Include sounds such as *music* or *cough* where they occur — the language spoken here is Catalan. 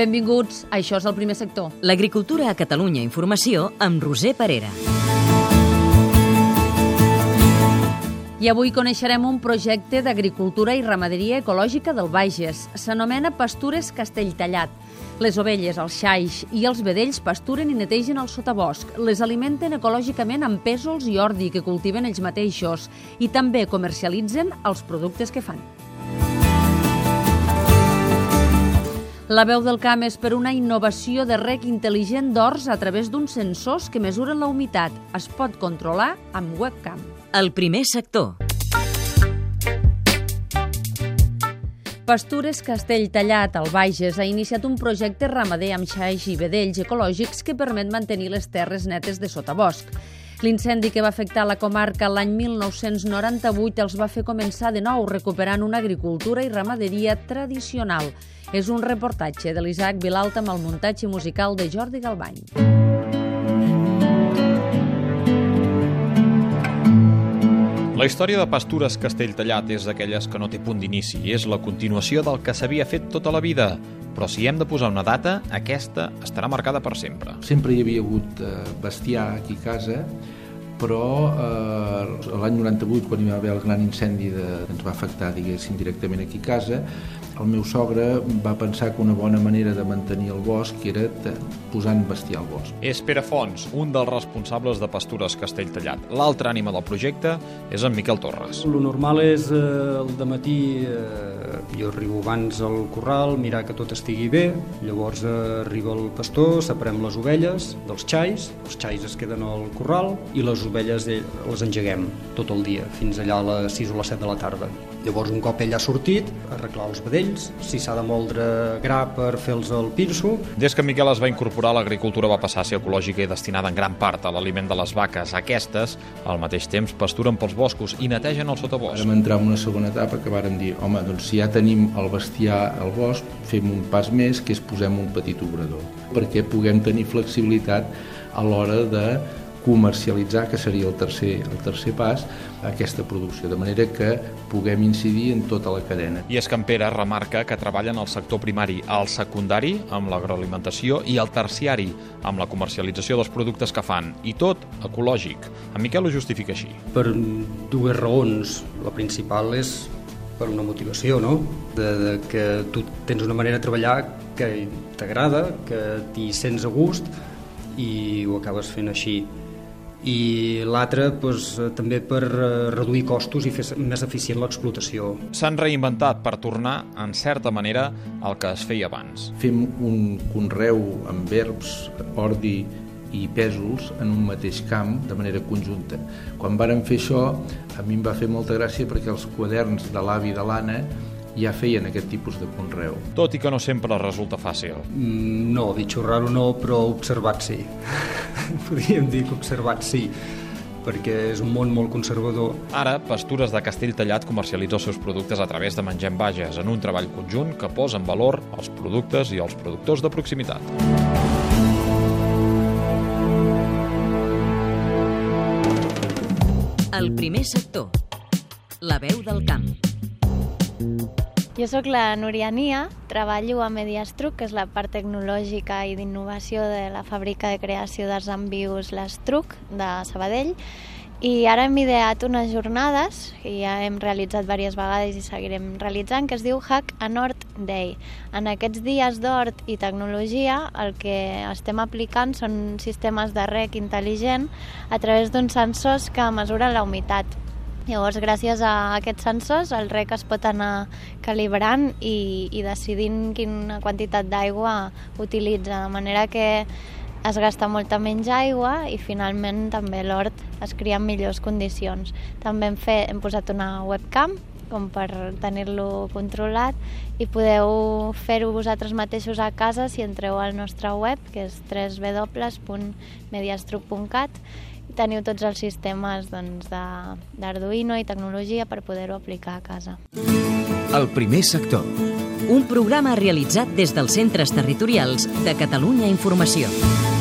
Benvinguts, això és el primer sector. L'agricultura a Catalunya Informació amb Roser Parera. I avui coneixerem un projecte d'agricultura i ramaderia ecològica del Bages. S'anomena Pastures Castelltallat. Les ovelles, els xaix i els vedells pasturen i netegen el sotabosc. Les alimenten ecològicament amb pèsols i ordi que cultiven ells mateixos i també comercialitzen els productes que fan. La veu del camp és per una innovació de rec intel·ligent d'horts a través d'uns sensors que mesuren la humitat. Es pot controlar amb webcam. El primer sector. Pastures Castelltallat, al Bages, ha iniciat un projecte ramader amb xaix i vedells ecològics que permet mantenir les terres netes de sotabosc. L'incendi que va afectar la comarca l'any 1998 els va fer començar de nou recuperant una agricultura i ramaderia tradicional. És un reportatge de l'Isaac Vilalta amb el muntatge musical de Jordi Galbany. La història de Pastures Castelltallat és d'aquelles que no té punt d'inici, és la continuació del que s'havia fet tota la vida, però si hem de posar una data, aquesta estarà marcada per sempre. Sempre hi havia hagut eh, bestiar aquí a casa, però eh, l'any 98, quan hi va haver el gran incendi de, que ens va afectar, diguéssim, directament aquí a casa, el meu sogre va pensar que una bona manera de mantenir el bosc era posant bestiar al bosc. És Pere Fons, un dels responsables de Pastures Castelltallat. L'altra ànima del projecte és en Miquel Torres. Lo normal és eh, el de matí eh, jo arribo abans al corral, mirar que tot estigui bé, llavors eh, arriba el pastor, separem les ovelles dels xais, els xais es queden al corral i les ovelles eh, les engeguem tot el dia, fins allà a les 6 o les 7 de la tarda. Llavors, un cop ell ha sortit, arreglar els vedells, si s'ha de moldre gra per fer-los el pinso. Des que Miquel es va incorporar, l'agricultura va passar a ser ecològica i destinada en gran part a l'aliment de les vaques. Aquestes, al mateix temps, pasturen pels boscos i netegen el sotabosc. Vam entrar en una segona etapa que vàrem dir, home, doncs si ja tenim el bestiar al bosc, fem un pas més, que és posem un petit obrador, perquè puguem tenir flexibilitat a l'hora de comercialitzar, que seria el tercer, el tercer pas, aquesta producció, de manera que puguem incidir en tota la cadena. I Pere remarca que treballa en el sector primari, al secundari, amb l'agroalimentació, i al terciari, amb la comercialització dels productes que fan, i tot ecològic. En Miquel ho justifica així. Per dues raons. La principal és per una motivació, no? De, de que tu tens una manera de treballar que t'agrada, que t'hi sents a gust i ho acabes fent així i l'altre doncs, també per reduir costos i fer més eficient l'explotació. S'han reinventat per tornar, en certa manera, al que es feia abans. Fem un conreu amb verbs, ordi i pèsols en un mateix camp de manera conjunta. Quan vàrem fer això, a mi em va fer molta gràcia perquè els quaderns de l'avi de l'Anna ja feien aquest tipus de conreu. Tot i que no sempre resulta fàcil. Mm, no, dit raro no, però observat sí. *laughs* Podríem dir que observat sí perquè és un món molt conservador. Ara, Pastures de Castelltallat comercialitza els seus productes a través de Mengem Bages, en un treball conjunt que posa en valor els productes i els productors de proximitat. El primer sector. La veu del camp. Jo sóc la Núria Nia, treballo a Mediastruc, que és la part tecnològica i d'innovació de la fàbrica de creació d'arts en l'Estruc de Sabadell i ara hem ideat unes jornades que ja hem realitzat diverses vegades i seguirem realitzant, que es diu Hack a Nord Day. En aquests dies d'hort i tecnologia el que estem aplicant són sistemes de rec intel·ligent a través d'uns sensors que mesuren la humitat Llavors, gràcies a aquests sensors, el rec es pot anar calibrant i, i decidint quina quantitat d'aigua utilitza, de manera que es gasta molta menys aigua i finalment també l'hort es cria en millors condicions. També hem, fet, hem posat una webcam com per tenir-lo controlat i podeu fer-ho vosaltres mateixos a casa si entreu al nostre web que és www.mediastruc.cat teniu tots els sistemes doncs, d'Arduino i tecnologia per poder-ho aplicar a casa. El primer sector. Un programa realitzat des dels centres territorials de Catalunya Informació.